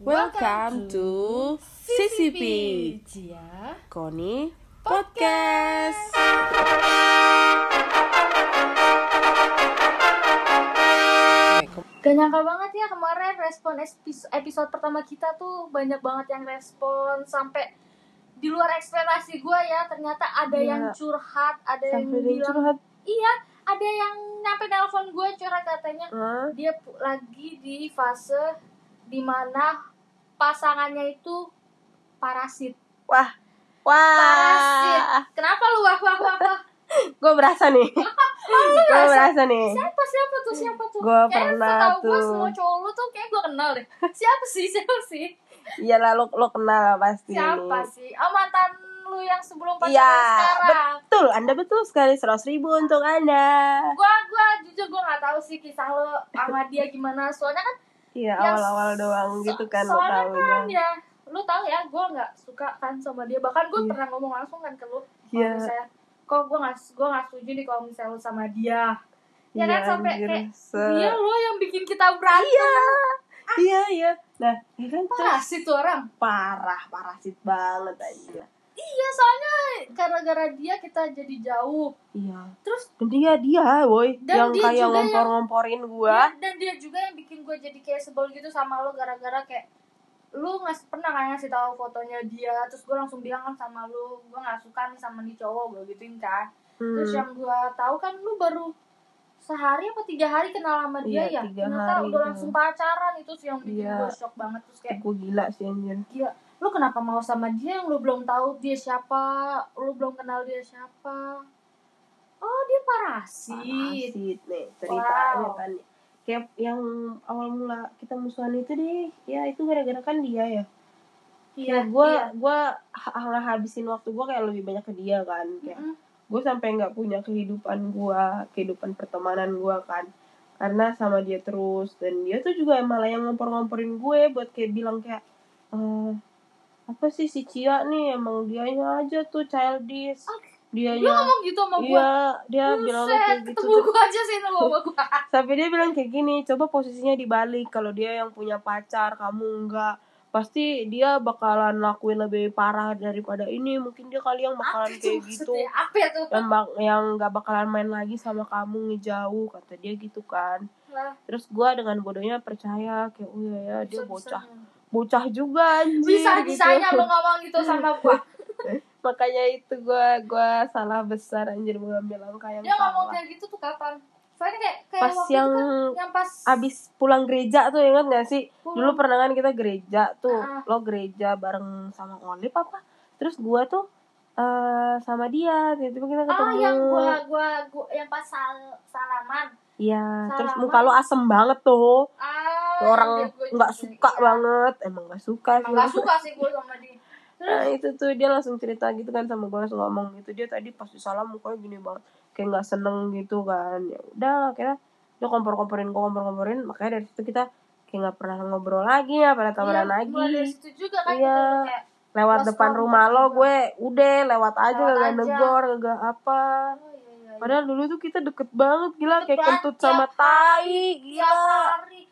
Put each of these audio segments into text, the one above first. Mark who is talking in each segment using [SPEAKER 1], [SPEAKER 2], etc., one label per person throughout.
[SPEAKER 1] Welcome to CCP
[SPEAKER 2] Cia
[SPEAKER 1] Koni Podcast.
[SPEAKER 2] Gak nyangka banget ya kemarin respon episode, pertama kita tuh banyak banget yang respon sampai di luar ekspektasi gue ya ternyata ada
[SPEAKER 1] Iya.
[SPEAKER 2] yang curhat ada yang
[SPEAKER 1] Sampai dia
[SPEAKER 2] bilang
[SPEAKER 1] curhat.
[SPEAKER 2] iya ada yang nyampe telepon gue curhat katanya dia lagi di fase di mana pasangannya itu parasit
[SPEAKER 1] Wah,
[SPEAKER 2] parasit
[SPEAKER 1] wah,
[SPEAKER 2] kenapa lu wah wah wah, wah?
[SPEAKER 1] gue berasa nih. gue
[SPEAKER 2] berasa?
[SPEAKER 1] berasa nih.
[SPEAKER 2] siapa siapa tuh siapa tuh Kayaknya
[SPEAKER 1] pernah
[SPEAKER 2] setahu gue
[SPEAKER 1] tuh.
[SPEAKER 2] semua cowok lu tuh kayak gue kenal deh siapa sih siapa sih
[SPEAKER 1] Iya lah lo lo kenal lah pasti.
[SPEAKER 2] siapa sih oh mantan lu yang sebelum pacaran
[SPEAKER 1] Iya,
[SPEAKER 2] sekarang
[SPEAKER 1] betul. Anda betul sekali seratus ribu untuk anda.
[SPEAKER 2] gua gua jujur gua nggak tahu sih kisah lo sama dia gimana soalnya kan
[SPEAKER 1] Iya awal-awal doang gitu kan lo
[SPEAKER 2] soalnya
[SPEAKER 1] tahu
[SPEAKER 2] kan ya lu tahu ya gua nggak suka kan sama dia bahkan gua
[SPEAKER 1] Iya.
[SPEAKER 2] pernah ngomong langsung kan ke lu kalau
[SPEAKER 1] Iya.
[SPEAKER 2] misalnya kok gua nggak gua nggak setuju nih kalau misalnya lu sama dia ya kan sampai
[SPEAKER 1] anjir.
[SPEAKER 2] kayak
[SPEAKER 1] Se-
[SPEAKER 2] dia lo yang bikin kita berantem
[SPEAKER 1] Iya. Iya, iya. Nah, ya kan
[SPEAKER 2] parah sih tuh orang
[SPEAKER 1] parah, parasit banget aja.
[SPEAKER 2] Iya soalnya gara-gara dia kita jadi jauh
[SPEAKER 1] Iya.
[SPEAKER 2] terus
[SPEAKER 1] Dan dia dia, boy,
[SPEAKER 2] Dan
[SPEAKER 1] yang
[SPEAKER 2] dia
[SPEAKER 1] kayak ngompor-ngomporin gua.
[SPEAKER 2] Dia- dan dia juga yang bikin gue jadi kayak sebel gitu sama lo gara-gara kayak lu nggak pernah kan ngasih tahu fotonya dia terus gue langsung bilang kan sama lu gue nggak suka nih sama nih cowok gue gituin kan terus
[SPEAKER 1] Hmm.
[SPEAKER 2] yang gue tahu kan lu baru sehari apa tiga hari kenal sama dia
[SPEAKER 1] Iya,
[SPEAKER 2] ya ternyata udah langsung pacaran itu sih yang bikin
[SPEAKER 1] Iya.
[SPEAKER 2] gue shock banget terus kayak
[SPEAKER 1] Gue gila sih anjir.
[SPEAKER 2] gila lu kenapa mau sama dia yang lu belum tahu dia siapa lu belum kenal dia siapa oh dia parasit
[SPEAKER 1] Parasit nih ceritanya
[SPEAKER 2] Wow.
[SPEAKER 1] kan. Kayak yang awal mula kita musuhan itu deh, ya itu gara-gara kan dia ya.
[SPEAKER 2] iya
[SPEAKER 1] gue
[SPEAKER 2] iya.
[SPEAKER 1] gue habisin waktu gue kayak lebih banyak ke dia kan. Kayak
[SPEAKER 2] Mm-mm.
[SPEAKER 1] gue sampai nggak punya kehidupan gue kehidupan pertemanan gue kan karena sama dia terus dan dia tuh juga malah yang ngompor-ngomporin gue buat kayak bilang kayak eh apa sih si Cia nih? Emang dianya aja tuh childish.
[SPEAKER 2] Dia
[SPEAKER 1] dianya
[SPEAKER 2] ngomong gitu sama gue
[SPEAKER 1] iya dia bilang kayak gitu
[SPEAKER 2] ketemu gue aja sih sama gue
[SPEAKER 1] sampai dia bilang kayak gini coba posisinya dibalik kalau dia yang punya pacar kamu enggak. Pasti dia bakalan lakuin lebih parah daripada ini. Mungkin dia kali yang bakalan kayak gitu.
[SPEAKER 2] Apa ya tuh?
[SPEAKER 1] Yang bak yang nggak bakalan main lagi sama kamu ngejauh kata dia gitu kan.
[SPEAKER 2] Lah,
[SPEAKER 1] terus gua dengan bodohnya percaya kayak oh iya ya dia bocah. Bocah juga anjir
[SPEAKER 2] bisa
[SPEAKER 1] gitu.
[SPEAKER 2] bisanya lo ngomong gitu sama gue
[SPEAKER 1] makanya itu gua gua salah besar anjir mengambil langkah yang
[SPEAKER 2] dia ngomong
[SPEAKER 1] salah.
[SPEAKER 2] kayak gitu tuh kapan? Soalnya kayak kayak
[SPEAKER 1] pas
[SPEAKER 2] waktu
[SPEAKER 1] yang
[SPEAKER 2] kan yang pas
[SPEAKER 1] abis pulang gereja tuh ingat gak sih?
[SPEAKER 2] Pulang.
[SPEAKER 1] dulu pernah kan kita gereja tuh
[SPEAKER 2] Ah.
[SPEAKER 1] lo gereja bareng sama Olip apa? Terus gua tuh eh sama dia tiba-tiba kita ketemu.
[SPEAKER 2] oh yang gua gua gua yang pas sal salaman
[SPEAKER 1] Iya, terus muka lo asem banget tuh.
[SPEAKER 2] ah
[SPEAKER 1] Orang nggak suka
[SPEAKER 2] Iya.
[SPEAKER 1] banget, emang nggak suka
[SPEAKER 2] emang nggak suka sih gue sama dia.
[SPEAKER 1] Nah itu tuh dia langsung cerita gitu kan sama gue langsung ngomong gitu. Dia tadi pas salam mukanya gini banget. Kayak nggak seneng gitu kan. Ya udah akhirnya dia kompor-komporin gue kompor-komporin. Makanya dari situ kita kayak nggak pernah ngobrol lagi nggak pernah
[SPEAKER 2] Iya,
[SPEAKER 1] lagi.
[SPEAKER 2] mulai dari situ juga kan
[SPEAKER 1] Iya.
[SPEAKER 2] gitu kayak
[SPEAKER 1] lewat depan
[SPEAKER 2] contact
[SPEAKER 1] rumah lo gue. Udah lewat aja
[SPEAKER 2] Lewat
[SPEAKER 1] gak
[SPEAKER 2] aja.
[SPEAKER 1] negor gak apa.
[SPEAKER 2] iya iya, iya.
[SPEAKER 1] Padahal dulu tuh kita deket banget gila.
[SPEAKER 2] Deket
[SPEAKER 1] kayak
[SPEAKER 2] banget,
[SPEAKER 1] kentut
[SPEAKER 2] tiap
[SPEAKER 1] sama tai gila.
[SPEAKER 2] hari.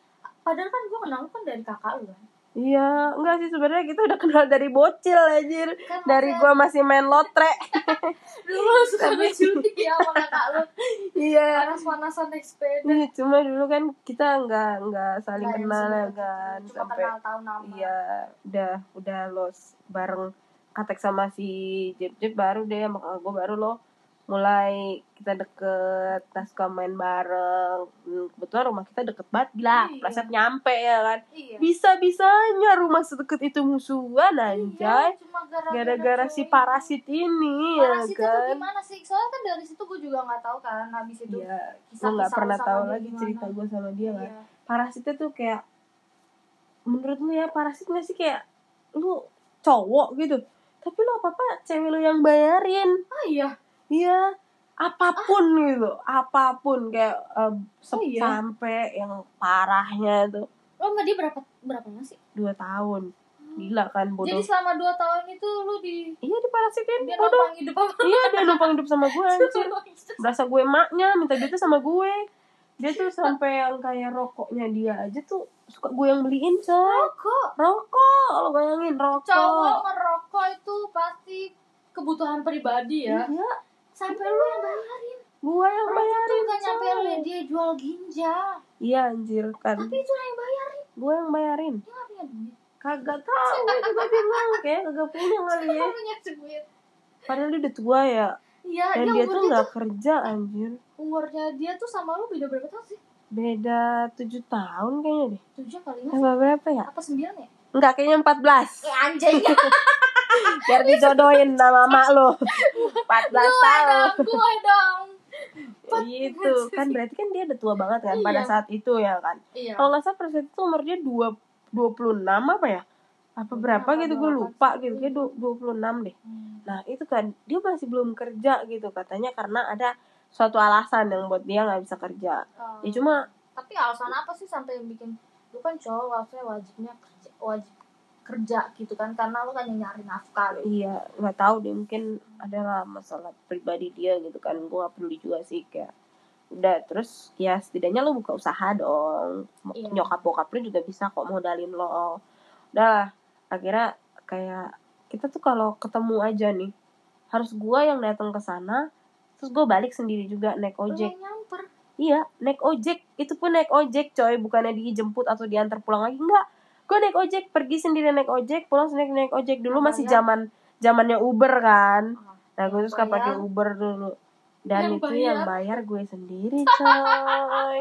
[SPEAKER 2] Padahal kan gue kenal lu kan dari kakak lu kan?
[SPEAKER 1] Iya, enggak sih. Sebenarnya kita udah kenal dari bocil anjir.
[SPEAKER 2] Kan
[SPEAKER 1] Dari gua masih main lotre.
[SPEAKER 2] dulu suka ngecuti ya sama kakak lu.
[SPEAKER 1] Iya.
[SPEAKER 2] panas-panasan naik sepeda.
[SPEAKER 1] Iya, cuma dulu kan kita enggak enggak saling
[SPEAKER 2] yang
[SPEAKER 1] kenal ya kan.
[SPEAKER 2] cuma
[SPEAKER 1] sampai
[SPEAKER 2] kenal tahu nama
[SPEAKER 1] iya udah udah los bareng katek sama si Jep Jep baru deh sama gua baru lo mulai kita deket suka main bareng Hmm, kebetulan rumah kita deket banget gila
[SPEAKER 2] Iya.
[SPEAKER 1] nyampe ya kan
[SPEAKER 2] iya
[SPEAKER 1] bisa bisanya rumah sedekat itu musuhan
[SPEAKER 2] Iya,
[SPEAKER 1] anjay
[SPEAKER 2] cuma gara-gara
[SPEAKER 1] si parasit ini
[SPEAKER 2] ini. parasit
[SPEAKER 1] ya
[SPEAKER 2] itu
[SPEAKER 1] kan
[SPEAKER 2] gimana sih soalnya kan dari situ gue juga nggak tahu kan habis itu
[SPEAKER 1] Iya, gue nggak pernah tahu lagi
[SPEAKER 2] gimana.
[SPEAKER 1] cerita gue sama dia kan.
[SPEAKER 2] Iya.
[SPEAKER 1] Parasitnya tuh kayak, menurut lu ya parasit nggak sih kayak lu cowok gitu, tapi lu apa apa cewek lu yang bayarin,
[SPEAKER 2] ah iya
[SPEAKER 1] iya apa pun gitu, apa pun kayak eh,
[SPEAKER 2] Oh, iya?
[SPEAKER 1] sampai yang parahnya tuh
[SPEAKER 2] lo sama dia berapa berapa lama sih?
[SPEAKER 1] Dua tahun, gila kan bodoh.
[SPEAKER 2] jadi selama dua tahun itu lu di
[SPEAKER 1] Iya diparasitin
[SPEAKER 2] dia
[SPEAKER 1] bodoh.
[SPEAKER 2] numpang hidup apa?
[SPEAKER 1] Iya dia numpang hidup sama gue anjir. berasa gue emaknya minta duitnya sama gue. Dia tuh sampai yang kayak rokoknya dia aja tuh suka gue yang beliin coy.
[SPEAKER 2] Rokok?
[SPEAKER 1] Rokok rokok.
[SPEAKER 2] Cowok ngerokok itu pasti kebutuhan pribadi ya.
[SPEAKER 1] Iya
[SPEAKER 2] sampai lu yang bayarin.
[SPEAKER 1] Gua yang bayarin
[SPEAKER 2] gak nyampe lu ya, dia jual ginjal.
[SPEAKER 1] Iya anjir kan.
[SPEAKER 2] Tapi itu yang bayarin.
[SPEAKER 1] Gua yang bayarin.
[SPEAKER 2] Dia gak punya duit.
[SPEAKER 1] Kagak tahu gua juga bingung kayak kagak punya kali ya.
[SPEAKER 2] Dia punya duit.
[SPEAKER 1] Padahal dia udah tua ya.
[SPEAKER 2] Iya
[SPEAKER 1] dan
[SPEAKER 2] dia
[SPEAKER 1] tuh nggak kerja anjir.
[SPEAKER 2] Umurnya dia tuh sama lu beda berapa tahun sih?
[SPEAKER 1] Beda tujuh tahun kayaknya deh.
[SPEAKER 2] Tujuh kali
[SPEAKER 1] apa berapa ya?
[SPEAKER 2] Apa sembilan ya?
[SPEAKER 1] Enggak kayaknya 14
[SPEAKER 2] eh anjing
[SPEAKER 1] biar dijodohin sama mak lo 14
[SPEAKER 2] gue
[SPEAKER 1] tahun.
[SPEAKER 2] gue dong.
[SPEAKER 1] Gitu. kan berarti kan dia udah tua banget kan pada
[SPEAKER 2] Iya.
[SPEAKER 1] saat itu ya kan.
[SPEAKER 2] Iya.
[SPEAKER 1] Kalau nggak salah pada saat itu umur dia dua dua puluh enam apa ya? Apa berapa
[SPEAKER 2] Apa,
[SPEAKER 1] gitu gue
[SPEAKER 2] 28
[SPEAKER 1] lupa gitu. Kayak dua puluh enam deh.
[SPEAKER 2] Hmm.
[SPEAKER 1] nah itu kan dia masih belum kerja gitu katanya karena ada suatu alasan yang buat dia nggak bisa kerja.
[SPEAKER 2] Oh.
[SPEAKER 1] ya cuma
[SPEAKER 2] tapi alasan apa sih sampai bikin? Lu kan cowok harusnya wajibnya kerja wajib kerja gitu kan karena lu kan yang nyari nafkah gitu.
[SPEAKER 1] iya nggak tahu deh mungkin adalah masalah pribadi dia gitu kan gue gak peduli juga sih kayak udah terus ya setidaknya lo buka usaha dong.
[SPEAKER 2] Iya.
[SPEAKER 1] nyokap bokap lu juga bisa kok modalin lo. Udah akhirnya kayak kita tuh kalau ketemu aja nih harus gua yang datang ke sana terus gue balik sendiri juga naik
[SPEAKER 2] Lu
[SPEAKER 1] ojek. iya naik ojek. Itu pun naik ojek coy bukannya dijemput atau diantar pulang lagi enggak gue naik ojek pergi sendiri naik ojek pulang sendiri naik ojek. Dulu masih zaman zamannya Uber kan. Nah gue
[SPEAKER 2] yang
[SPEAKER 1] suka pakai. Uber dulu. Dan
[SPEAKER 2] Yang
[SPEAKER 1] itu
[SPEAKER 2] bayar.
[SPEAKER 1] yang bayar? gue sendiri coy.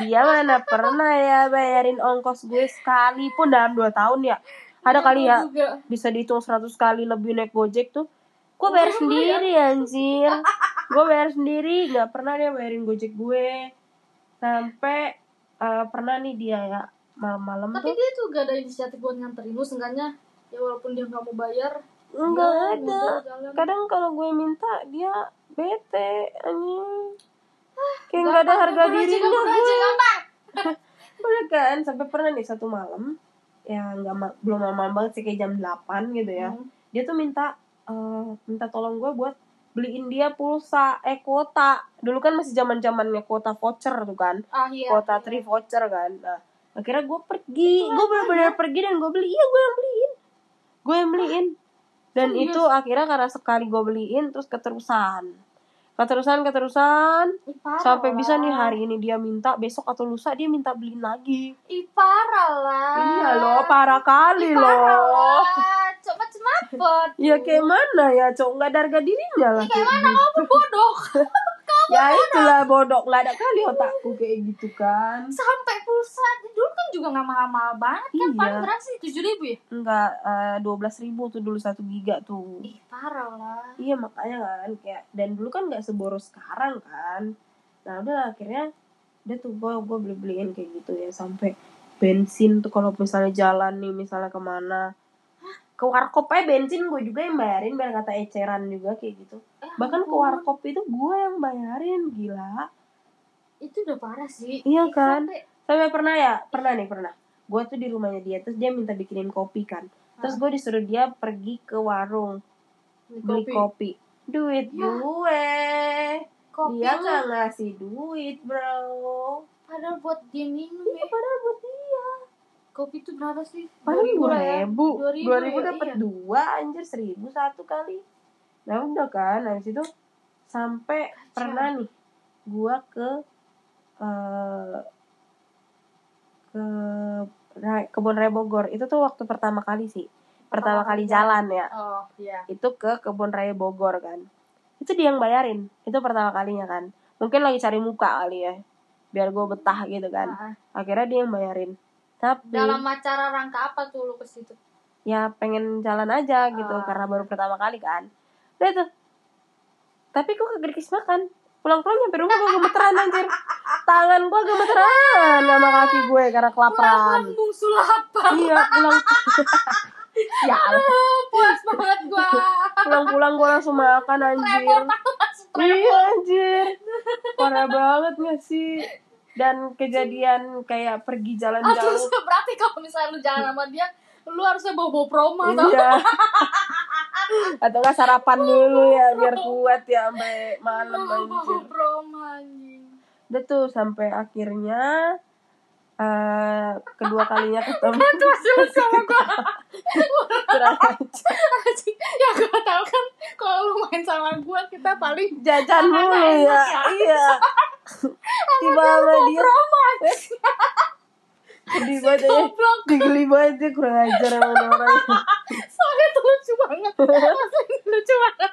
[SPEAKER 1] Dia mana pernah ya bayarin ongkos gue sekali pun dalam dua tahun ya? Ada
[SPEAKER 2] Iya,
[SPEAKER 1] kali ya
[SPEAKER 2] juga.
[SPEAKER 1] bisa dihitung 100 kali lebih naik gojek tuh. Gue bayar sendiri anjir. Gue bayar sendiri nggak pernah dia bayarin gojek gue. Sampai eh, pernah nih dia ya malam-malam
[SPEAKER 2] tapi
[SPEAKER 1] tuh.
[SPEAKER 2] dia tuh gak ada inisiatif buat nganterin lu seenggaknya ya walaupun dia nggak mau bayar
[SPEAKER 1] nggak
[SPEAKER 2] dia
[SPEAKER 1] ada. kadang kalau gue minta dia bete anjing. Kayak nggak ada harga dirinya gue. Udah kan sampai pernah nih satu malam ya nggak ma- belum malam banget sih kayak jam 8 gitu ya.
[SPEAKER 2] Hmm.
[SPEAKER 1] dia tuh minta eh, minta tolong gue buat beliin dia pulsa eh kuota. Dulu kan masih zaman zamannya kuota voucher tuh kan.
[SPEAKER 2] Ah iya.
[SPEAKER 1] Kuota tri voucher kan. Nah akhirnya gue pergi. Gue benar-benar pergi dan gue beli. Iya gue yang beliin. Gue yang beliin. Dan
[SPEAKER 2] Serius?
[SPEAKER 1] itu akhirnya karena sekali gue beliin terus keterusan. Keterusan keterusan.
[SPEAKER 2] Ih,
[SPEAKER 1] sampai bisa nih hari ini dia minta besok atau lusa dia minta beliin lagi.
[SPEAKER 2] Ih, parah lah.
[SPEAKER 1] Iya loh parah kali
[SPEAKER 2] Ih, parah
[SPEAKER 1] loh
[SPEAKER 2] lah coba cepet
[SPEAKER 1] ya kayak mana ya cowok nggak ada harga dirinya lah
[SPEAKER 2] kayak mana?
[SPEAKER 1] gitu.
[SPEAKER 2] kamu bodoh
[SPEAKER 1] ya itulah bodoh nggak ada kali otakku kayak gitu kan.
[SPEAKER 2] Sampai pulsa. Dulu kan juga nggak mahal-mahal banget kan
[SPEAKER 1] Iya.
[SPEAKER 2] paling berapa sih? Tujuh ribu ya?
[SPEAKER 1] Enggak dua belas ribu tuh dulu satu giga tuh.
[SPEAKER 2] Ih parah lah.
[SPEAKER 1] Iya makanya kan kayak dan dulu kan nggak seboros sekarang kan. Nah udah akhirnya udah tuh gue gue beli beliin kayak gitu ya sampai bensin tuh kalau misalnya jalan nih misalnya ke mana ke warkop aja bensin gue juga yang bayarin biar kata eceran juga kayak gitu.
[SPEAKER 2] Eh,
[SPEAKER 1] bahkan ke warkop itu gue yang bayarin gila.
[SPEAKER 2] Itu udah parah sih.
[SPEAKER 1] Iya
[SPEAKER 2] Ih,
[SPEAKER 1] kan?
[SPEAKER 2] sampai-
[SPEAKER 1] sampai pernah ya? Pernah nih pernah. Gue tuh di rumahnya dia terus dia minta bikinin kopi kan. Terus gue disuruh dia pergi ke warung beli kopi, duit
[SPEAKER 2] Ya.
[SPEAKER 1] gue.
[SPEAKER 2] Kopi
[SPEAKER 1] dia nggak ngasih duit bro.
[SPEAKER 2] Padahal buat dia minum
[SPEAKER 1] Iya,
[SPEAKER 2] ya.
[SPEAKER 1] padahal buat dia
[SPEAKER 2] kopi tuh berapa sih?
[SPEAKER 1] Padahal dua
[SPEAKER 2] lah ya.
[SPEAKER 1] ribu.
[SPEAKER 2] Dua ribu
[SPEAKER 1] ribu
[SPEAKER 2] ya,
[SPEAKER 1] dapat
[SPEAKER 2] iya.
[SPEAKER 1] dua anjir seribu satu kali. Nah udah kan habis itu sampai
[SPEAKER 2] Kacau.
[SPEAKER 1] pernah nih gua ke eh ke kebun raya Bogor. Itu tuh waktu pertama kali sih. Pertama kali jalan ya.
[SPEAKER 2] Oh iya.
[SPEAKER 1] Itu ke kebun raya Bogor kan. Itu dia yang bayarin. Itu pertama kalinya kan. Mungkin lagi cari muka kali ya biar gue betah gitu kan. Akhirnya dia yang bayarin tapi
[SPEAKER 2] dalam acara rangka apa tuh lu ke situ?
[SPEAKER 1] Ya pengen jalan aja gitu
[SPEAKER 2] Ah.
[SPEAKER 1] karena baru pertama kali kan. Udah tuh. Tapi kok kagak dikasih makan. Pulang-pulang nyampe rumah gue gemeteran anjir. Tangan gue gemeteran sama kaki gue karena kelaparan.
[SPEAKER 2] Lambung sulap
[SPEAKER 1] iya pulang. Ya Allah.
[SPEAKER 2] puas banget gua.
[SPEAKER 1] Pulang-pulang gue langsung makan anjir. Iya anjir. Parah banget gak sih dan kejadian kayak pergi jalan jauh.
[SPEAKER 2] terus berarti kalau misalnya lu jalan sama dia lu harusnya bawa bawa promo tau?
[SPEAKER 1] Iya atau nggak sarapan dulu ya biar kuat ya sampai malam
[SPEAKER 2] bawa promo anjing.
[SPEAKER 1] Udah tuh sampai akhirnya eh kedua kalinya ketemu.
[SPEAKER 2] Terus dulu sama gua.
[SPEAKER 1] Kurang
[SPEAKER 2] ya gue tau kan kalau lu main sama gue kita paling
[SPEAKER 1] jajan
[SPEAKER 2] enak
[SPEAKER 1] ya.
[SPEAKER 2] ya.
[SPEAKER 1] iya. Tiba sama dia
[SPEAKER 2] promo
[SPEAKER 1] sedih banget ya
[SPEAKER 2] goblok.
[SPEAKER 1] Digeli banget dia kurang ajar sama ini orang
[SPEAKER 2] soalnya tuh lucu banget. Lucu banget.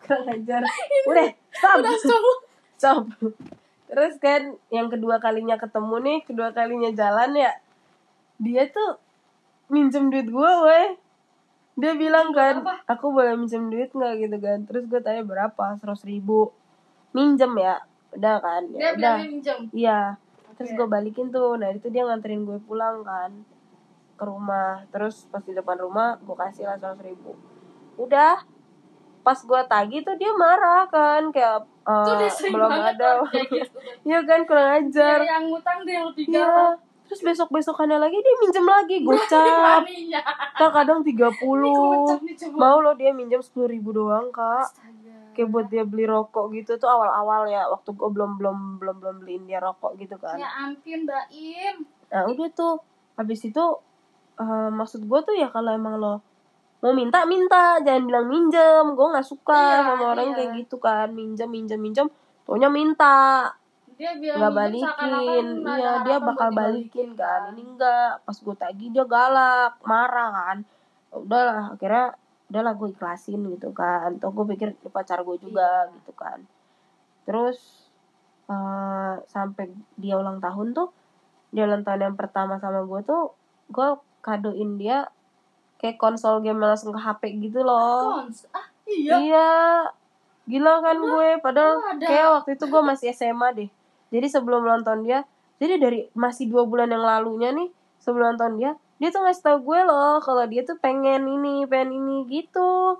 [SPEAKER 1] Kurang ajar. Udah stop.
[SPEAKER 2] udah stop.
[SPEAKER 1] Stop terus kan yang kedua kalinya ketemu nih kedua kalinya jalan ya dia tuh minjem duit gue weh. Dia bilang kan
[SPEAKER 2] Apa?
[SPEAKER 1] aku boleh minjem duit nggak? Gitu kan. Terus gue tanya berapa? Seratus ribu. Minjem ya udah kan
[SPEAKER 2] dia
[SPEAKER 1] ya
[SPEAKER 2] bilang
[SPEAKER 1] udah.
[SPEAKER 2] dia minjem?
[SPEAKER 1] Iya. Terus
[SPEAKER 2] Oke.
[SPEAKER 1] gue balikin tuh. Nah itu dia nganterin gue pulang kan ke rumah. Terus pas di depan rumah gue kasih lah seratus ribu. Udah pas gue tagih tuh dia marah kan kayak
[SPEAKER 2] sering
[SPEAKER 1] belum ada.
[SPEAKER 2] kan gitu
[SPEAKER 1] Iya kan kurang ajar.
[SPEAKER 2] Dia yang ngutang dia lebih galak
[SPEAKER 1] terus besok besokannya lagi dia minjem lagi gocap. kan kadang 30
[SPEAKER 2] Ini kocak nih coba.
[SPEAKER 1] Mau lo dia minjem sepuluh ribu doang kak.
[SPEAKER 2] Astaga.
[SPEAKER 1] kayak buat dia beli rokok gitu tuh awal-awal ya waktu gue belum belum belum belum beliin dia rokok gitu kan.
[SPEAKER 2] Ya ampun Mbak Im.
[SPEAKER 1] Nah udah tuh. Habis itu eh, maksud gue tuh ya kalau emang lo mau minta minta. Jangan bilang minjem. Gue nggak suka
[SPEAKER 2] Iya,
[SPEAKER 1] sama orang
[SPEAKER 2] iya.
[SPEAKER 1] kayak gitu kan. Minjem minjem minjem. Taunya minta.
[SPEAKER 2] Dia
[SPEAKER 1] nggak balikin. iya dia bakal balikin kan. Ini enggak pas gue tagih dia galak marah kan. Udahlah akhirnya udahlah gue ikhlasin gitu kan. Toh gue pikir dia pacar gue juga gitu kan. Terus eh, sampai dia ulang tahun tuh dia ulang tahun yang pertama sama gue tuh gue kadoin dia kayak konsol game langsung ke HP gitu loh
[SPEAKER 2] Kons ah iya
[SPEAKER 1] Iya. Gila kan gue padahal
[SPEAKER 2] ada.
[SPEAKER 1] kayak waktu itu gue masih SMA deh. Jadi sebelum tahun dia, jadi dari masih dua bulan yang lalunya nih sebelum tahun dia, dia tuh ngasih tau gue loh kalau dia tuh pengen ini, pengen ini gitu.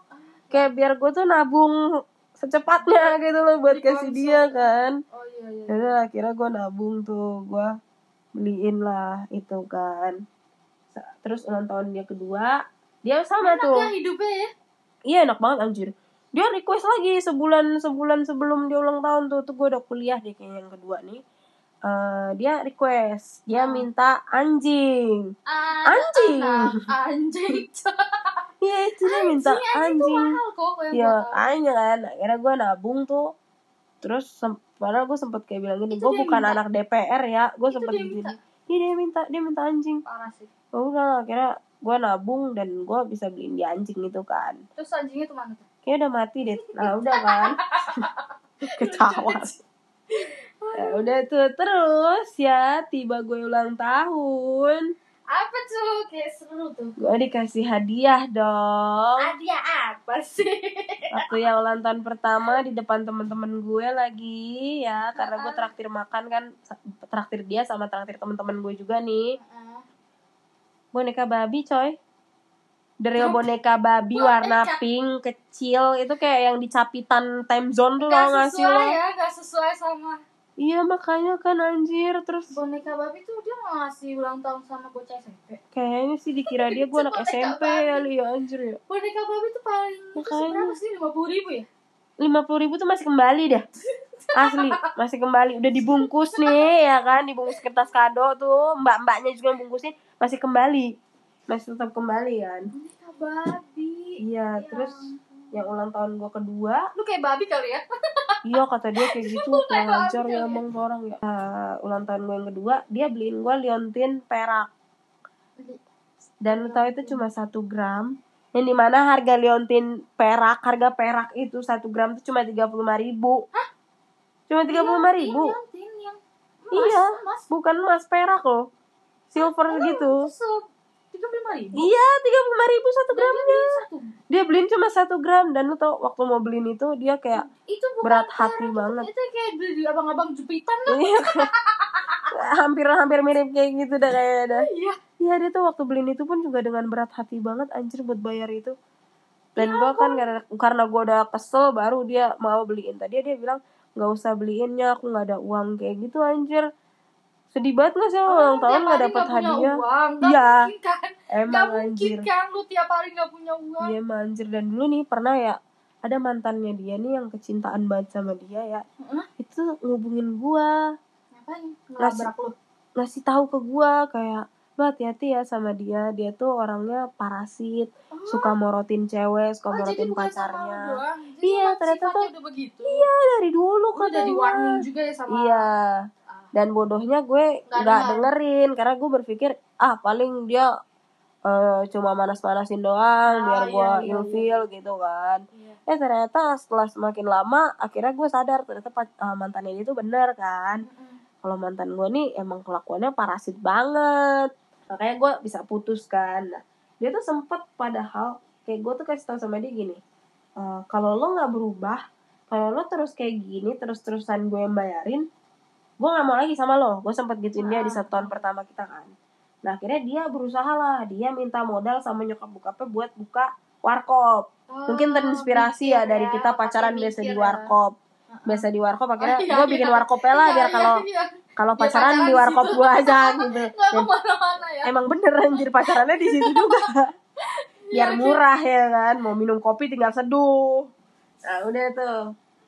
[SPEAKER 1] Kayak biar gue tuh nabung secepatnya gitu loh buat kasih
[SPEAKER 2] konsol.
[SPEAKER 1] dia kan.
[SPEAKER 2] oh iya iya
[SPEAKER 1] Yaudah akhirnya gue nabung tuh, gue beliin lah itu kan. Terus ulang tahun dia kedua, dia sama
[SPEAKER 2] enak
[SPEAKER 1] tuh.
[SPEAKER 2] ya hidupnya ya
[SPEAKER 1] Iya enak banget anjir. Dia request lagi sebulan sebulan sebelum dia ulang tahun tuh tuh gue udah kuliah deh kayaknya yang kedua nih. Eh dia request, dia
[SPEAKER 2] Hmm.
[SPEAKER 1] minta anjing.
[SPEAKER 2] Anak,
[SPEAKER 1] Anjing.
[SPEAKER 2] anak, anjing
[SPEAKER 1] Iya itu dia minta
[SPEAKER 2] anjing anjing
[SPEAKER 1] anjing.
[SPEAKER 2] mahal kok tahu.
[SPEAKER 1] makanya kan akhirnya gue nabung tuh. Terus padahal gue sempet kayak bilang gini, gue bukan
[SPEAKER 2] minta.
[SPEAKER 1] anak DPR ya, gue sempet gini. Iya dia minta, dia minta anjing.
[SPEAKER 2] parah sih
[SPEAKER 1] Oh, udah akhirnya gue nabung dan gue bisa beliin dia anjing itu kan.
[SPEAKER 2] terus anjingnya tuh mana tuh
[SPEAKER 1] Kayaknya udah mati deh. Nah udah kan. Ketawa. Ya udah tuh terus ya tiba gue ulang tahun.
[SPEAKER 2] Apa tuh? Kayak seru tuh.
[SPEAKER 1] Gue dikasih hadiah dong.
[SPEAKER 2] hadiah apa sih?
[SPEAKER 1] Waktu yang ulang tahun pertama di depan temen-temen gue lagi ya. Karena gue traktir makan kan traktir dia sama traktir temen-temen gue juga nih. Boneka babi coy. Dari boneka babi warna pink kecil. Itu kayak yang di capitan time zone tuh
[SPEAKER 2] Gak
[SPEAKER 1] lo ngasih
[SPEAKER 2] sesuai
[SPEAKER 1] lo?
[SPEAKER 2] ya, gak sesuai sama
[SPEAKER 1] iya makanya kan anjir terus
[SPEAKER 2] boneka babi tuh dia mau ngasih ulang tahun sama bocah SMP.
[SPEAKER 1] kayaknya sih dikira dia gue anak SMP
[SPEAKER 2] babi.
[SPEAKER 1] ya anjir ya
[SPEAKER 2] Boneka babi tuh paling
[SPEAKER 1] Makanya.
[SPEAKER 2] seberapa sih lima puluh ribu ya?
[SPEAKER 1] lima puluh ribu tuh masih kembali dah asli masih kembali udah dibungkus nih ya kan dibungkus kertas kado tuh mbak mbaknya juga bungkusin masih kembali masih tetap kembali kan
[SPEAKER 2] Boneka babi.
[SPEAKER 1] iya
[SPEAKER 2] Ya
[SPEAKER 1] terus. Yang ulang tahun gue kedua.
[SPEAKER 2] Lu kayak babi kali ya?
[SPEAKER 1] iya kata dia kayak gitu. Kurang ajar ya. emang orang ya. Nah, ulang tahun gue yang kedua dia beliin gue liontin perak. Dan lu tahu itu cuma satu gram. Yang di mana harga liontin perak harga perak itu satu gram itu cuma tiga puluh ribu. Cuma tiga puluh ribu.
[SPEAKER 2] Liontin yang emas,
[SPEAKER 1] Iya.
[SPEAKER 2] emas.
[SPEAKER 1] bukan emas perak loh. Silver gitu
[SPEAKER 2] Tiga puluh lima ribu.
[SPEAKER 1] iya tiga puluh ribu satu gramnya
[SPEAKER 2] Satu.
[SPEAKER 1] dia beliin cuma satu gram dan lu tau waktu mau beliin itu dia kayak
[SPEAKER 2] Itu bukan
[SPEAKER 1] berat hati banget
[SPEAKER 2] Itu kayak beli di abang-abang Jupitan lah.
[SPEAKER 1] Iya. hampir hampir mirip kayak gitu dah kayak dah
[SPEAKER 2] Iya.
[SPEAKER 1] Iya dia tuh waktu beliin itu pun juga dengan berat hati banget anjir buat bayar itu. Dan gua kan karena karena gue udah kesel baru dia mau beliin. Tadi dia bilang nggak usah beliinnya aku nggak ada uang kayak gitu anjir. Sedih banget gak sih lo ulang tahun
[SPEAKER 2] hari
[SPEAKER 1] dapet
[SPEAKER 2] punya
[SPEAKER 1] hadiah?
[SPEAKER 2] Uang. Gak
[SPEAKER 1] Iya.
[SPEAKER 2] mungkin kan. Gak
[SPEAKER 1] Emang
[SPEAKER 2] mungkin
[SPEAKER 1] anjir.
[SPEAKER 2] kan lu tiap hari gak punya uang.
[SPEAKER 1] Iya emang anjir dan dulu nih pernah ya ada mantannya dia nih yang kecintaan banget sama dia ya.
[SPEAKER 2] Heeh.
[SPEAKER 1] Itu ngubungin gua
[SPEAKER 2] Ngapain?
[SPEAKER 1] Ngasih- ngasih tahu ke gua kayak lu hati-hati ya sama dia dia tuh orangnya parasit suka morotin cewek suka
[SPEAKER 2] Oh,
[SPEAKER 1] morotin pacarnya Iya, ternyata tuh- iya dari dulu
[SPEAKER 2] di
[SPEAKER 1] katanya
[SPEAKER 2] warning juga ya sama
[SPEAKER 1] iya. Dan bodohnya gue
[SPEAKER 2] Nggak
[SPEAKER 1] dengerin karena gue berpikir ah paling dia eh, cuma manas-manasin doang
[SPEAKER 2] Ah,
[SPEAKER 1] biar gue
[SPEAKER 2] iya, iya,
[SPEAKER 1] ilfil gitu kan.
[SPEAKER 2] Iya.
[SPEAKER 1] eh ternyata setelah semakin lama akhirnya gue sadar ternyata eh, mantan ini tuh bener kan.
[SPEAKER 2] Mm-mm.
[SPEAKER 1] kalau mantan gue nih emang kelakuannya parasit banget. Makanya gue bisa putus kan. Nah, dia tuh sempet padahal kayak gue tuh kasih tau sama dia gini "Eh, kalau lo nggak berubah kalau lo terus kayak gini terus terusan gue yang bayarin gue nggak mau lagi sama lo. Gue sempet gituin dia di satu tahun pertama kita kan. Nah akhirnya dia berusaha lah. Dia minta modal sama nyokap bokapnya buat buka warkop. Mungkin
[SPEAKER 2] Oh,
[SPEAKER 1] terinspirasi
[SPEAKER 2] mikir
[SPEAKER 1] ya dari kita
[SPEAKER 2] pakai
[SPEAKER 1] pacaran biasa di
[SPEAKER 2] ya.
[SPEAKER 1] warkop. Biasa di warkop akhirnya
[SPEAKER 2] Oh, iya,
[SPEAKER 1] gue bikin
[SPEAKER 2] iya.
[SPEAKER 1] warkopnya lah
[SPEAKER 2] Iya,
[SPEAKER 1] biar
[SPEAKER 2] iya,
[SPEAKER 1] kalau
[SPEAKER 2] iya.
[SPEAKER 1] kalau
[SPEAKER 2] Biar
[SPEAKER 1] pacaran
[SPEAKER 2] pacaran
[SPEAKER 1] di warkop gue aja gitu. Dan
[SPEAKER 2] ya.
[SPEAKER 1] emang bener anjir pacarannya di situ juga. Biar
[SPEAKER 2] Iya,
[SPEAKER 1] murah ya kan. Mau minum kopi tinggal seduh. Nah udah tuh.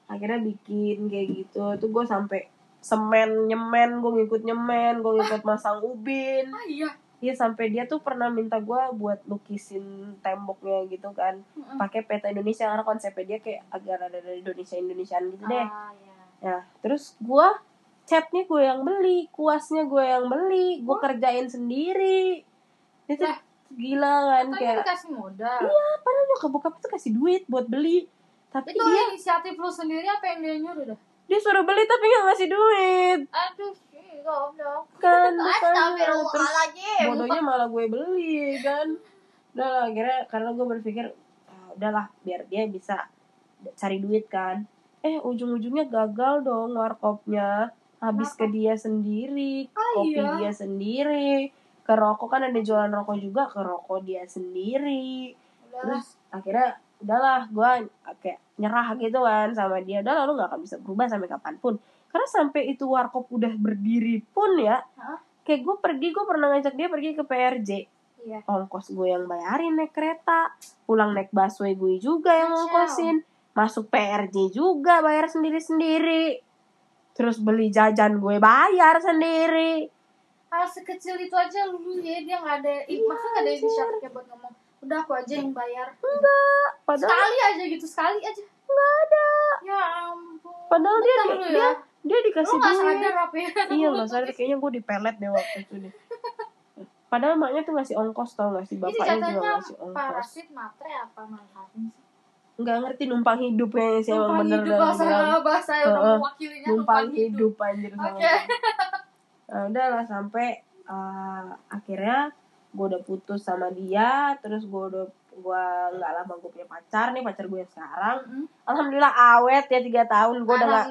[SPEAKER 1] Akhirnya bikin kayak gitu. Tuh gue sampai semen nyemen gue ngikut nyemen gue ngikut masang ubin
[SPEAKER 2] Ah iya.
[SPEAKER 1] Iya sampai dia tuh pernah minta gue buat lukisin temboknya gitu kan
[SPEAKER 2] Mm-mm.
[SPEAKER 1] pakai peta Indonesia karena konsepnya dia kayak agak ada dari Indonesia Indonesiaan gitu deh
[SPEAKER 2] Ah iya.
[SPEAKER 1] Ya, terus gua catnya gue yang beli, kuasnya gue yang beli, gue kerjain sendiri. Itu
[SPEAKER 2] Lah.
[SPEAKER 1] gila kan kayak
[SPEAKER 2] dikasih modal.
[SPEAKER 1] iya, padahal nyokap bokap tuh kasih duit buat beli. Tapi
[SPEAKER 2] Itu
[SPEAKER 1] dia
[SPEAKER 2] inisiatif lu sendiri apa yang dia nyuruh dah?
[SPEAKER 1] Dia suruh beli tapi nggak ngasih duit.
[SPEAKER 2] Aduh, goblok.
[SPEAKER 1] Kan terus bodohnya malah gue beli kan. Udah lah, akhirnya karena gue berpikir ah, udahlah biar dia bisa cari duit kan. Eh ujung-ujungnya gagal dong warkopnya. Habis ke dia sendiri,
[SPEAKER 2] Ah,
[SPEAKER 1] kopi
[SPEAKER 2] iya.
[SPEAKER 1] dia sendiri, ke rokok kan ada jualan rokok juga, ke rokok dia sendiri.
[SPEAKER 2] Udah.
[SPEAKER 1] Terus akhirnya udahlah gue kayak nyerah gitu kan sama dia. Udah lalu nggak akan bisa berubah sampai kapan pun. Karena sampai itu warkop udah berdiri pun ya,
[SPEAKER 2] Hah?
[SPEAKER 1] kayak gue pergi gue pernah ngajak dia pergi ke PRJ
[SPEAKER 2] Iya.
[SPEAKER 1] ongkos gue yang bayarin naik kereta pulang naik busway gue juga yang
[SPEAKER 2] Kacau.
[SPEAKER 1] ongkosin masuk PRJ juga bayar sendiri sendiri terus beli jajan gue bayar sendiri
[SPEAKER 2] Hal sekecil itu aja lu ya dia nggak ada,
[SPEAKER 1] Iya,
[SPEAKER 2] masa nggak ada inisiatifnya buat ngomong. Udah aku aja yang bayar.
[SPEAKER 1] enggak padahal
[SPEAKER 2] Sekali aja gitu, sekali aja.
[SPEAKER 1] enggak ada
[SPEAKER 2] Ya ampun.
[SPEAKER 1] Padahal dia-
[SPEAKER 2] lu
[SPEAKER 1] dia-
[SPEAKER 2] ya.
[SPEAKER 1] dia
[SPEAKER 2] Lu
[SPEAKER 1] dikasih
[SPEAKER 2] nggak
[SPEAKER 1] duit
[SPEAKER 2] sadar apa ya?
[SPEAKER 1] iya nggak sadar kayaknya gue dipelet deh waktu itu deh padahal maknya tuh ngasih ongkos tau gak sih bapaknya juga
[SPEAKER 2] jatuhnya
[SPEAKER 1] ngasih ongkos
[SPEAKER 2] parasit matre apa manfaatin sih?
[SPEAKER 1] nggak ngerti numpang hidup kayaknya sih emang
[SPEAKER 2] Numpang
[SPEAKER 1] bener
[SPEAKER 2] hidup bahasa bahasa yang mewakilinya
[SPEAKER 1] numpang hidup anjir sama
[SPEAKER 2] Oke.
[SPEAKER 1] gue. Nah, udah lah sampai uh, akhirnya gue udah putus sama dia terus gue udah gue nggak lama gue punya pacar nih pacar gue yang sekarang
[SPEAKER 2] Mm-mm.
[SPEAKER 1] alhamdulillah awet ya tiga tahun gue udah nggak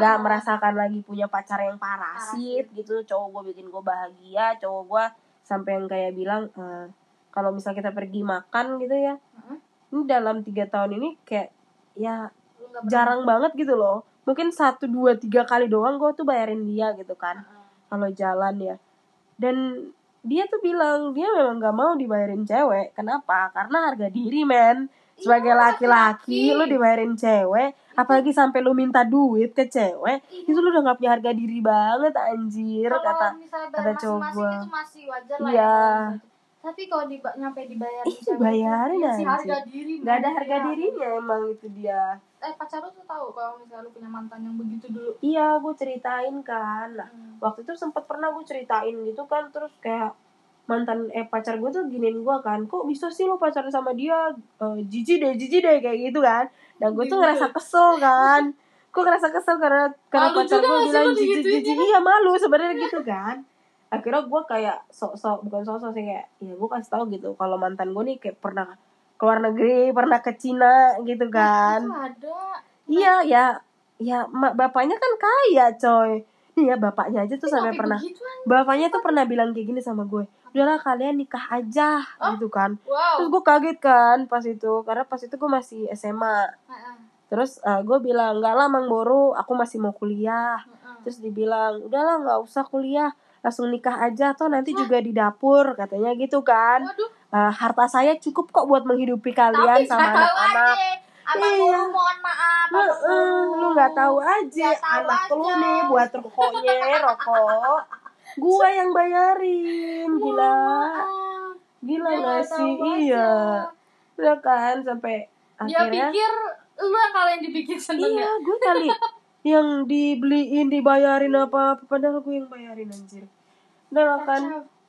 [SPEAKER 1] nggak merasakan lagi punya pacar yang parasit gitu cowok gue bikin gue bahagia cowok gue sampai yang kayak bilang eh, kalau misal kita pergi makan gitu ya
[SPEAKER 2] Heeh.
[SPEAKER 1] ini dalam tiga tahun ini kayak ya jarang banget gitu loh mungkin satu dua tiga kali doang gue tuh bayarin dia gitu kan.
[SPEAKER 2] Heeh.
[SPEAKER 1] kalau jalan ya dan dia tuh bilang dia memang gak mau dibayarin cewek kenapa karena harga diri men sebagai
[SPEAKER 2] Iya,
[SPEAKER 1] laki-laki lu dibayarin cewek apalagi sampai lu minta duit ke cewek
[SPEAKER 2] Iya.
[SPEAKER 1] itu lu udah gak punya harga diri banget anjir
[SPEAKER 2] kalau
[SPEAKER 1] kata kata cowok
[SPEAKER 2] lah
[SPEAKER 1] Iya.
[SPEAKER 2] ya gitu. tapi kalau di, nyampe dibayar
[SPEAKER 1] Ih, dibayarin
[SPEAKER 2] sih
[SPEAKER 1] anjir.
[SPEAKER 2] harga diri
[SPEAKER 1] nggak ada harga dirinya emang itu dia
[SPEAKER 2] eh pacar lu tuh tahu kalau misalnya lu punya mantan yang begitu dulu.
[SPEAKER 1] Iya gue ceritain kan. Nah
[SPEAKER 2] Hmm.
[SPEAKER 1] waktu itu sempet pernah gue ceritain gitu kan terus kayak mantan eh pacar gue tuh giniin gue kan kok bisa sih lo pacaran sama dia? Jijik deh jijik deh kayak gitu kan. Dan gue tuh ngerasa kesel kan. Gue ngerasa kesel karena karena
[SPEAKER 2] Malu
[SPEAKER 1] pacar gue bilang jijik jijik. Iya malu sebenarnya gitu kan. Akhirnya gue kayak sok-sok bukan sok-sok sih kayak ya gue kasih tahu gitu kalau mantan gue nih kayak pernah keluar negeri pernah ke Cina gitu kan
[SPEAKER 2] itu ada.
[SPEAKER 1] Iya ya ya ma- bapaknya kan kaya coy. Nih ya bapaknya aja tuh sampai pernah bapaknya tuh pernah bilang kayak gini sama gue udahlah kalian nikah aja
[SPEAKER 2] Oh.
[SPEAKER 1] gitu kan.
[SPEAKER 2] wow.
[SPEAKER 1] Terus gue kaget kan pas itu karena pas itu gue masih SMA
[SPEAKER 2] Heeh,
[SPEAKER 1] terus uh, gue bilang enggak lah mang Boro aku masih mau kuliah.
[SPEAKER 2] Heeh.
[SPEAKER 1] terus dibilang udahlah nggak usah kuliah langsung nikah aja atau nanti juga di dapur katanya gitu kan.
[SPEAKER 2] Waduh
[SPEAKER 1] Uh, harta saya cukup kok buat menghidupi kalian
[SPEAKER 2] tapi
[SPEAKER 1] sama anak-anak
[SPEAKER 2] Abang
[SPEAKER 1] Iya.
[SPEAKER 2] Guru mohon maaf
[SPEAKER 1] Heeh,
[SPEAKER 2] Guru.
[SPEAKER 1] lu nggak tahu aja
[SPEAKER 2] tahu
[SPEAKER 1] anak lu
[SPEAKER 2] aja.
[SPEAKER 1] nih buat rokoknya rokok gua yang bayarin gila
[SPEAKER 2] Maaf.
[SPEAKER 1] gila
[SPEAKER 2] Dia
[SPEAKER 1] gak sih iya udah kan sampai
[SPEAKER 2] Dia
[SPEAKER 1] akhirnya
[SPEAKER 2] pikir lu yang kalian dibikin seneng
[SPEAKER 1] iya
[SPEAKER 2] ya.
[SPEAKER 1] gue kali yang dibeliin dibayarin apa apa padahal gue yang bayarin anjir udah lah kan.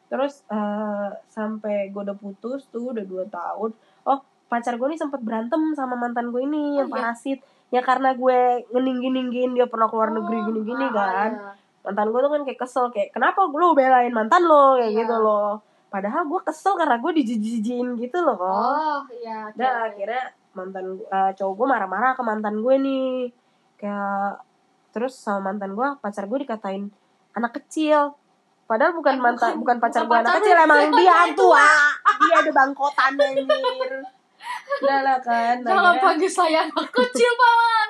[SPEAKER 1] Terus eh, sampai gue udah putus tuh udah dua tahun oh pacar gue nih sempet berantem sama mantan gue ini yang
[SPEAKER 2] Oh, iya?
[SPEAKER 1] parasit ya karena gue ngeninggin ninggin dia pernah keluar negeri
[SPEAKER 2] Oh,
[SPEAKER 1] gini gini
[SPEAKER 2] ah,
[SPEAKER 1] kan
[SPEAKER 2] iya.
[SPEAKER 1] mantan gue tuh kan kayak kesel kayak kenapa lu belain mantan lo kayak
[SPEAKER 2] Iya.
[SPEAKER 1] gitu loh padahal gue kesel karena gue dijijijin gitu loh kok
[SPEAKER 2] Oh, iya. oke,
[SPEAKER 1] dan akhirnya mantan eh, cowok gue marah-marah ke mantan gue nih kayak terus sama mantan gue pacar gue dikatain anak kecil padahal bukan
[SPEAKER 2] Eh,
[SPEAKER 1] mantan bukan
[SPEAKER 2] bukan-
[SPEAKER 1] pacar gue anak kecil emang
[SPEAKER 2] dia
[SPEAKER 1] tua. dia ada bangkotan anjir. Udah lah kan
[SPEAKER 2] Jangan panggil saya anak kecil, Paman.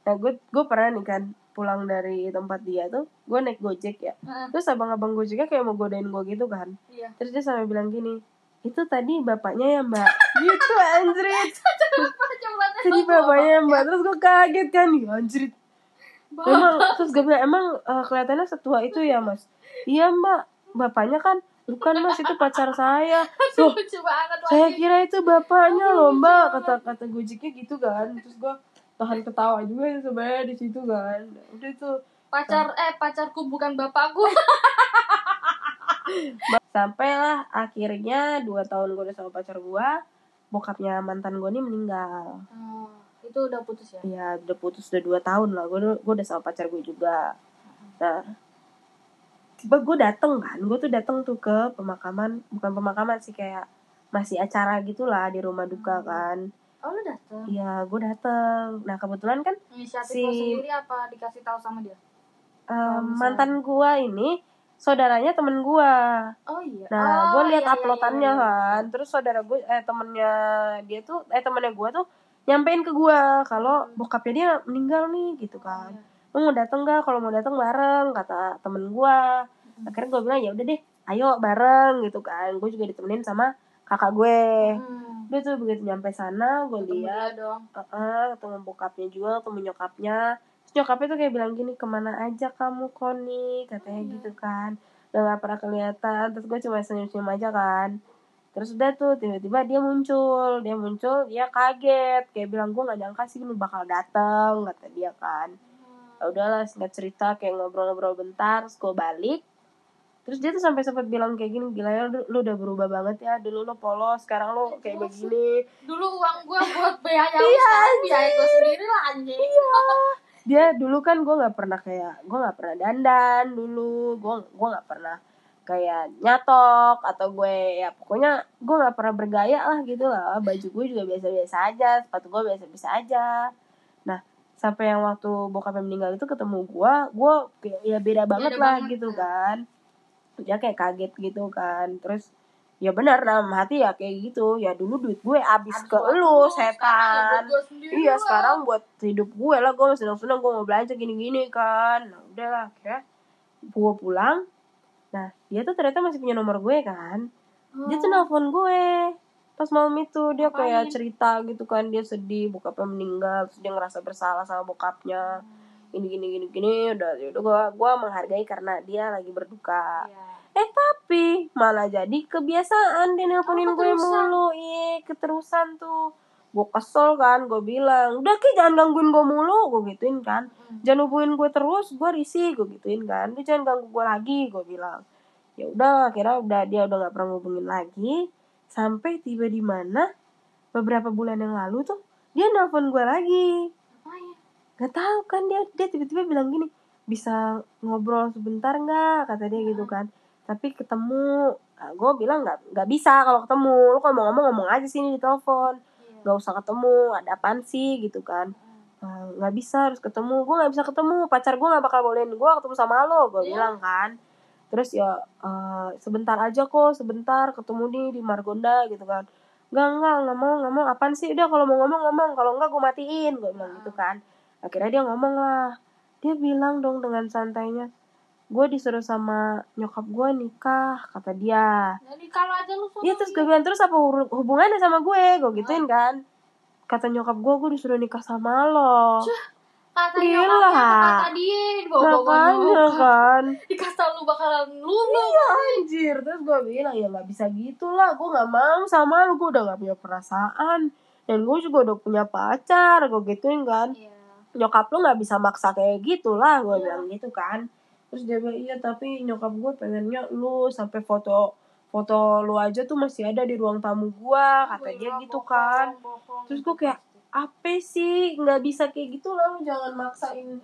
[SPEAKER 1] nah gue gue pernah nih kan pulang dari tempat dia tuh gue naik gojek ya.
[SPEAKER 2] Heeh,
[SPEAKER 1] terus abang-abang gojeknya kayak mau godain gue gitu kan.
[SPEAKER 2] Iya.
[SPEAKER 1] terus dia sampai bilang gini itu tadi bapaknya ya mbak? Gitu anjrit. Tadi bapaknya ya mbak. Terus gue kaget kan ya anjrit? Emang terus gue bilang emang eh, kelihatannya setua itu ya mas? Iya mbak. Bapaknya kan bukan mas itu pacar saya. Loh
[SPEAKER 2] banget
[SPEAKER 1] saya kira itu bapaknya loh mbak kata kata gojeknya gitu kan. Terus gue tahan ketawa juga sih sebenarnya di situ kan. Udah tuh
[SPEAKER 2] Pacar eh pacarku bukan bapakku.
[SPEAKER 1] sampailah akhirnya dua tahun gue udah sama pacar gue bokapnya mantan gue nih meninggal.
[SPEAKER 2] Oh, itu udah putus ya?
[SPEAKER 1] ya udah putus udah dua tahun lah gue gue udah sama pacar gue juga nah tiba gue dateng kan gue tuh dateng tuh ke pemakaman bukan pemakaman sih kayak masih acara gitulah di rumah duka kan
[SPEAKER 2] Oh, lu dateng.
[SPEAKER 1] iya gue dateng nah kebetulan kan
[SPEAKER 2] Inisiatif
[SPEAKER 1] Si-
[SPEAKER 2] lo sendiri apa dikasih tahu sama dia? misalnya.
[SPEAKER 1] mantan gue ini saudaranya temen gue
[SPEAKER 2] Oh iya.
[SPEAKER 1] Nah,
[SPEAKER 2] oh,
[SPEAKER 1] gue lihat
[SPEAKER 2] iya, iya,
[SPEAKER 1] uploadannya
[SPEAKER 2] iya, iya.
[SPEAKER 1] kan. Terus saudara gue, eh temennya dia tuh, eh temennya gue tuh nyampein ke gue kalau bokapnya dia meninggal nih gitu kan.
[SPEAKER 2] iya.
[SPEAKER 1] Lu mau dateng gak? Kalau mau dateng bareng kata temen gue.
[SPEAKER 2] Hmm.
[SPEAKER 1] Akhirnya gue bilang ya udah deh, ayo bareng gitu kan. Gue juga ditemenin sama kakak gue.
[SPEAKER 2] Hmm.
[SPEAKER 1] Udah tuh begitu nyampe sana, gue lihat, uh ketemu bokapnya juga, ketemu nyokapnya. Terus nyokapnya tuh kayak bilang gini, ke mana aja kamu Koni? Katanya
[SPEAKER 2] Hmm.
[SPEAKER 1] gitu kan. Udah gak pernah kelihatan. Terus gue cuma senyum-senyum aja kan. Terus udah tuh tiba-tiba dia muncul. Dia muncul, dia kaget. Kayak bilang, gue gak nyangka sih lu bakal dateng. Kata dia kan. Ya udahlah singkat cerita kayak ngobrol-ngobrol bentar. Terus gue balik. Terus dia tuh sampai sempat bilang kayak gini, gila ya lu, lu udah berubah banget ya. Dulu lu polos, sekarang lu kayak
[SPEAKER 2] Jelas.
[SPEAKER 1] begini.
[SPEAKER 2] Dulu uang gue buat biaya
[SPEAKER 1] Iya,
[SPEAKER 2] lu sekarang biaya gue sendiri lah anjing.
[SPEAKER 1] dia dulu kan gue nggak pernah kayak gue nggak pernah dandan dulu gue gue nggak pernah kayak nyatok atau gue ya pokoknya gue nggak pernah bergaya lah gitu lah baju gue juga biasa-biasa aja sepatu gue biasa-biasa aja. Nah sampai yang waktu bokapnya meninggal itu ketemu gue gue kayak ya beda banget
[SPEAKER 2] Beda
[SPEAKER 1] lah
[SPEAKER 2] banget,
[SPEAKER 1] gitu
[SPEAKER 2] ya.
[SPEAKER 1] kan. Dia kayak kaget gitu kan. Terus ya benar dalam hati ya kayak gitu. Ya dulu duit gue abis
[SPEAKER 2] Abis
[SPEAKER 1] ke lu
[SPEAKER 2] ya
[SPEAKER 1] setan. iya
[SPEAKER 2] lah.
[SPEAKER 1] sekarang buat hidup gue lah. Gue senang-senang gue mau belanja gini-gini kan. Nah udah lah akhirnya gue pulang nah dia tuh ternyata masih punya nomor gue kan. Dia tuh
[SPEAKER 2] Oh.
[SPEAKER 1] nelfon gue pas malam itu. Dia kayak
[SPEAKER 2] Ngapain?
[SPEAKER 1] cerita gitu kan. Dia sedih bokapnya meninggal terus dia ngerasa bersalah sama bokapnya. Gini gini gini gini udah udah gue gue menghargai karena dia lagi berduka.
[SPEAKER 2] Iya.
[SPEAKER 1] eh tapi malah jadi kebiasaan dia nelponin
[SPEAKER 2] Oh,
[SPEAKER 1] gue mulu. iya keterusan tuh gue kesel kan gue bilang udah ki jangan gangguin gue mulu gue gituin kan.
[SPEAKER 2] Hmm.
[SPEAKER 1] jangan hubungin gue terus gue risih gue gituin kan. Dia jangan ganggu gue lagi gue bilang. Ya udah akhirnya udah dia udah nggak pernah ngubungin lagi. Sampai tiba di mana beberapa bulan yang lalu tuh dia nelpon gue lagi. Nggak tahu kan dia dia tiba-tiba bilang gini bisa ngobrol sebentar nggak? kata dia gitu kan. Tapi ketemu nah, gue bilang nggak nggak bisa kalau ketemu. Lu kalau mau ngomong ngomong aja sini di telepon. Nggak usah ketemu ada apaan sih gitu kan.
[SPEAKER 2] Hmm.
[SPEAKER 1] "Ah, nggak bisa harus ketemu. Gue nggak bisa ketemu pacar gue nggak bakal bolehin. Gue ketemu sama lo gue
[SPEAKER 2] Iya.
[SPEAKER 1] bilang kan. Terus ya eh, sebentar aja kok sebentar ketemu nih di Margonda gitu kan. Nggak nggak nggak mau nggak mau. Apaan sih? Udah kalau mau ngomong ngomong. Kalau nggak gue matiin gue bilang gitu kan. Akhirnya dia ngomong lah. Dia bilang dong dengan santainya gue disuruh sama nyokap gue nikah kata dia.
[SPEAKER 2] Kalau aja lu
[SPEAKER 1] Iya terus gue bilang terus apa hubungannya sama gue? Gue gituin kan. Kata nyokap gue gue disuruh nikah sama lo.
[SPEAKER 2] Kata
[SPEAKER 1] Gila.
[SPEAKER 2] nyokapnya kata dia
[SPEAKER 1] makanya kan?
[SPEAKER 2] Dikata lu bakalan lulu
[SPEAKER 1] iya anjir. Terus gue bilang ya nggak bisa gitu lah. Gue nggak mau sama lu. Gue udah nggak punya perasaan. Dan gue juga udah punya pacar. Gue gituin kan.
[SPEAKER 2] Iya.
[SPEAKER 1] Nyokap lu nggak bisa maksa kayak gitu lah. Gue
[SPEAKER 2] Iya.
[SPEAKER 1] bilang gitu kan terus dia bilang iya tapi nyokap gue pengennya lu sampai foto foto lu aja tuh masih ada di ruang tamu gua kata dia gitu kan. Terus gua kayak, apa sih? Nggak bisa kayak gitu lu jangan maksain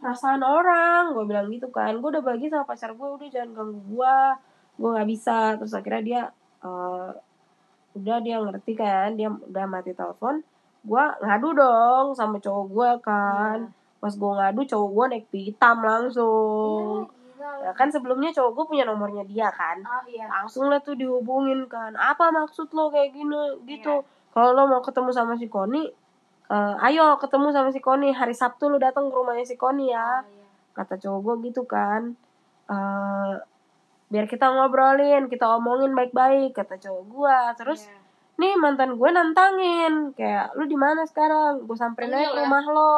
[SPEAKER 1] perasaan orang. Gue bilang gitu kan. Gue udah bagi sama pacar gue udah jangan ganggu gue gue nggak bisa. Terus akhirnya dia eh, udah dia ngerti kan dia udah mati telepon gue ngadu dong sama cowok gue kan.
[SPEAKER 2] Iya.
[SPEAKER 1] Pas gue ngadu cowok gue naik pitam langsung.
[SPEAKER 2] Iya,
[SPEAKER 1] ya kan sebelumnya cowok gue punya nomornya dia kan.
[SPEAKER 2] Ah iya.
[SPEAKER 1] Langsung lah tuh dihubungin kan. Apa maksud lo kayak gini? Gitu.
[SPEAKER 2] Iya.
[SPEAKER 1] kalau lo mau ketemu sama si Koni eh, ayo ketemu sama si Koni hari Sabtu lo datang ke rumahnya si Koni ya.
[SPEAKER 2] Ah, iya.
[SPEAKER 1] kata cowok gue gitu kan. Eh biar kita ngobrolin kita omongin baik-baik kata cowok gue terus
[SPEAKER 2] Iya.
[SPEAKER 1] nih mantan gue nantangin. Kayak lu di mana sekarang? Gue samperin aja ke
[SPEAKER 2] ya?
[SPEAKER 1] rumah lo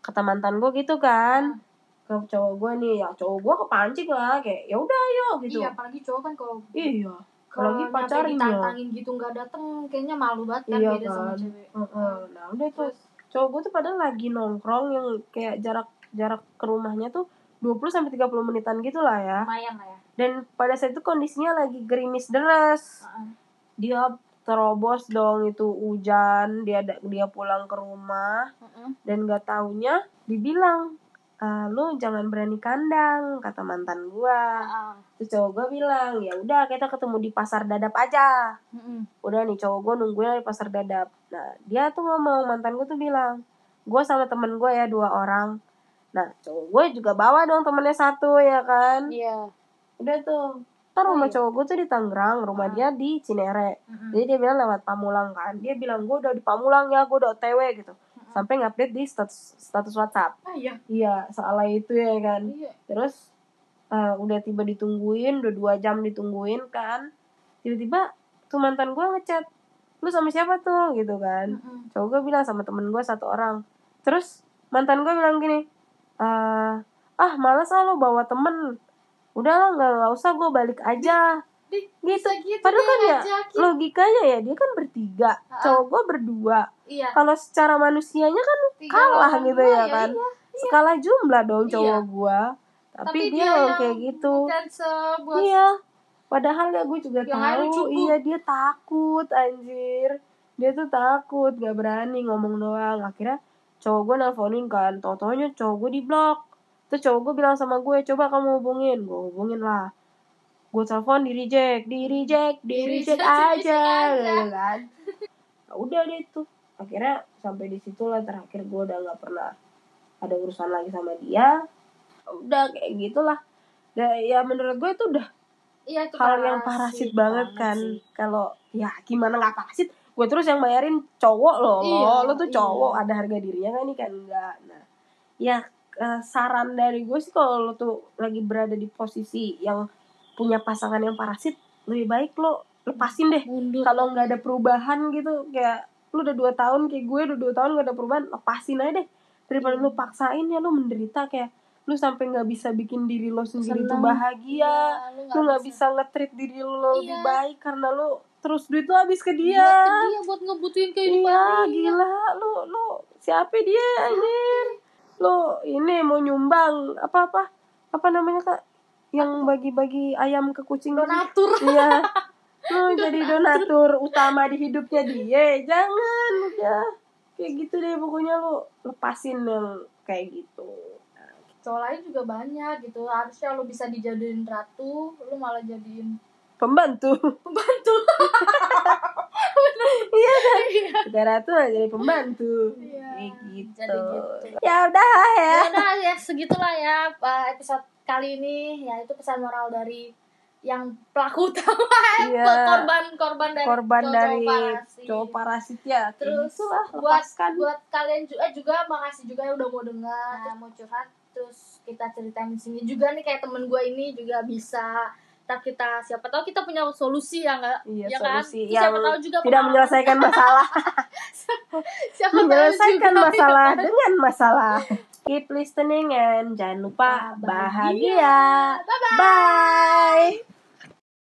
[SPEAKER 1] kata mantan gue gitu kan ke cowok gue nih ya cowok gue kepancing lah kayak ya udah ayo gitu
[SPEAKER 2] iya apalagi cowok kan kalau
[SPEAKER 1] iya
[SPEAKER 2] kalau
[SPEAKER 1] Apalagi pacarnya.
[SPEAKER 2] ditantangin gitu nggak dateng kayaknya malu banget kan
[SPEAKER 1] Iya
[SPEAKER 2] beda sama
[SPEAKER 1] kan.
[SPEAKER 2] cewek
[SPEAKER 1] Heeh. Nah udah tuh cowok gue tuh padahal lagi nongkrong yang kayak jarak jarak ke rumahnya tuh 20 sampai 30 menitan gitu lah ya.
[SPEAKER 2] lumayan lah ya
[SPEAKER 1] Dan pada saat itu kondisinya lagi gerimis deras.
[SPEAKER 2] Heeh.
[SPEAKER 1] Dia terobos dong itu hujan, dia dia pulang ke rumah
[SPEAKER 2] Heeh.
[SPEAKER 1] dan gak taunya dibilang "Eh, lu jangan berani kandang kata mantan gua.
[SPEAKER 2] Heeh.
[SPEAKER 1] Terus cowok gue bilang, "Ya udah kita ketemu di pasar dadap aja."
[SPEAKER 2] Heeh.
[SPEAKER 1] udah nih cowok gue nungguin di pasar dadap nah dia tuh ngomong mantan gue tuh bilang gue sama temen gue ya dua orang nah cowok gue juga bawa dong temennya satu ya kan
[SPEAKER 2] iya
[SPEAKER 1] udah tuh kan
[SPEAKER 2] Oh,
[SPEAKER 1] rumah
[SPEAKER 2] iya.
[SPEAKER 1] cowok gue tuh di Tangerang rumah
[SPEAKER 2] Ah.
[SPEAKER 1] dia di Cinere.
[SPEAKER 2] Heeh.
[SPEAKER 1] jadi dia bilang lewat Pamulang kan. Dia bilang gue udah di Pamulang ya gue udah otw gitu. Sampai ngupdate di status status WhatsApp.
[SPEAKER 2] Ah iya?
[SPEAKER 1] Iya soalnya itu ya kan.
[SPEAKER 2] Iya.
[SPEAKER 1] Terus eh, udah tiba ditungguin udah dua jam ditungguin kan. Tiba-tiba tuh mantan gue ngechat lu sama siapa tuh? Gitu kan.
[SPEAKER 2] Heeh.
[SPEAKER 1] cowok gue bilang sama temen gue satu orang. Terus mantan gue bilang gini "Eh, ah males ah lo bawa temen udahlah nggak usah gue balik aja
[SPEAKER 2] Dih,
[SPEAKER 1] gitu
[SPEAKER 2] gitu
[SPEAKER 1] padahal kan ya
[SPEAKER 2] ngajakin.
[SPEAKER 1] logikanya ya dia kan bertiga
[SPEAKER 2] Ah.
[SPEAKER 1] cowok gue berdua
[SPEAKER 2] iya
[SPEAKER 1] kalau secara manusianya kan
[SPEAKER 2] tiga
[SPEAKER 1] kalah gitu
[SPEAKER 2] dua,
[SPEAKER 1] ya kan
[SPEAKER 2] iya.
[SPEAKER 1] skala jumlah dong
[SPEAKER 2] Iya.
[SPEAKER 1] cowok gue tapi,
[SPEAKER 2] tapi
[SPEAKER 1] dia,
[SPEAKER 2] dia
[SPEAKER 1] yang kayak gitu Iya. Padahal ya gue juga tahu, iya dia takut anjir. Dia tuh takut, gak berani ngomong doang. Akhirnya cowok gue nelponin kan, tau-taunya cowok gue di blok. Terus cowok gue bilang sama gue, coba kamu hubungin. Gue hubungin lah. Gue telepon di reject, di reject, di reject aja, gitu kan. Nah, udah deh tuh. Akhirnya sampai di situ lah terakhir gue udah nggak pernah ada urusan lagi sama dia. Udah kayak gitulah. Ya, ya menurut gue itu udah
[SPEAKER 2] iya itu
[SPEAKER 1] hal yang parasit banget kan kalau ya gimana nggak parasit gue terus yang bayarin cowok loh
[SPEAKER 2] Iya,
[SPEAKER 1] lo tuh
[SPEAKER 2] iya.
[SPEAKER 1] cowok ada harga dirinya kan ini kan enggak nah ya eh, saran dari gue sih kalau lo tuh lagi berada di posisi yang punya pasangan yang parasit lebih baik lo lepasin deh. Kalau nggak ada perubahan gitu kayak lu udah dua tahun kayak gue udah dua tahun gak ada perubahan lepasin aja deh. Daripada lu paksain ya lu menderita kayak lu sampai nggak bisa bikin diri lo sendiri tuh bahagia.
[SPEAKER 2] Iya,
[SPEAKER 1] lu nggak bisa. nge-treat diri lo lebih
[SPEAKER 2] Iya.
[SPEAKER 1] baik karena lu terus duit lu habis ke dia.
[SPEAKER 2] Buat ke dia buat ngebutuhin kehidupan
[SPEAKER 1] iya gila. Lu lu siapa dia anjir lu ini mau nyumbang apa apa apa namanya kak? Yang bagi-bagi ayam ke kucing gitu.
[SPEAKER 2] donatur.
[SPEAKER 1] Iya. Lu jadi donatur. utama di hidupnya dia. Jangan udah kayak gitu deh pokoknya lu lepasin yang kayak gitu.
[SPEAKER 2] Cowok lain juga banyak gitu. Harusnya lo bisa dijadiin ratu lo malah jadiin
[SPEAKER 1] pembantu.
[SPEAKER 2] Pembantu.
[SPEAKER 1] Iya kan? Negara tuh jadi pembantu.
[SPEAKER 2] Iya,
[SPEAKER 1] kayak gitu.
[SPEAKER 2] jadi gitu.
[SPEAKER 1] ya udah ya.
[SPEAKER 2] Ya udah ya segitulah ya episode kali ini. Ya itu pesan moral dari yang pelaku utama
[SPEAKER 1] Iya.
[SPEAKER 2] korban korban dari
[SPEAKER 1] korban
[SPEAKER 2] cowok
[SPEAKER 1] dari cowok parasit ya.
[SPEAKER 2] Terus
[SPEAKER 1] gitulah,
[SPEAKER 2] buat
[SPEAKER 1] lepaskan.
[SPEAKER 2] buat kalian juga juga makasih juga yang udah mau dengar. Nah, mau curhat. Terus kita ceritain di sini juga nih kayak temen gue ini juga bisa kita kita siapa tahu kita punya solusi ya enggak
[SPEAKER 1] Iya,
[SPEAKER 2] ya kan?
[SPEAKER 1] solusi. Yang
[SPEAKER 2] siapa tahu juga
[SPEAKER 1] tidak menyelesaikan masalah.
[SPEAKER 2] Siapa tahu
[SPEAKER 1] menyelesaikan
[SPEAKER 2] juga,
[SPEAKER 1] masalah
[SPEAKER 2] ya kan?
[SPEAKER 1] dengan masalah. Keep listening and jangan lupa
[SPEAKER 2] Bahagia.
[SPEAKER 1] bahagia.
[SPEAKER 2] Bye-bye.
[SPEAKER 1] bye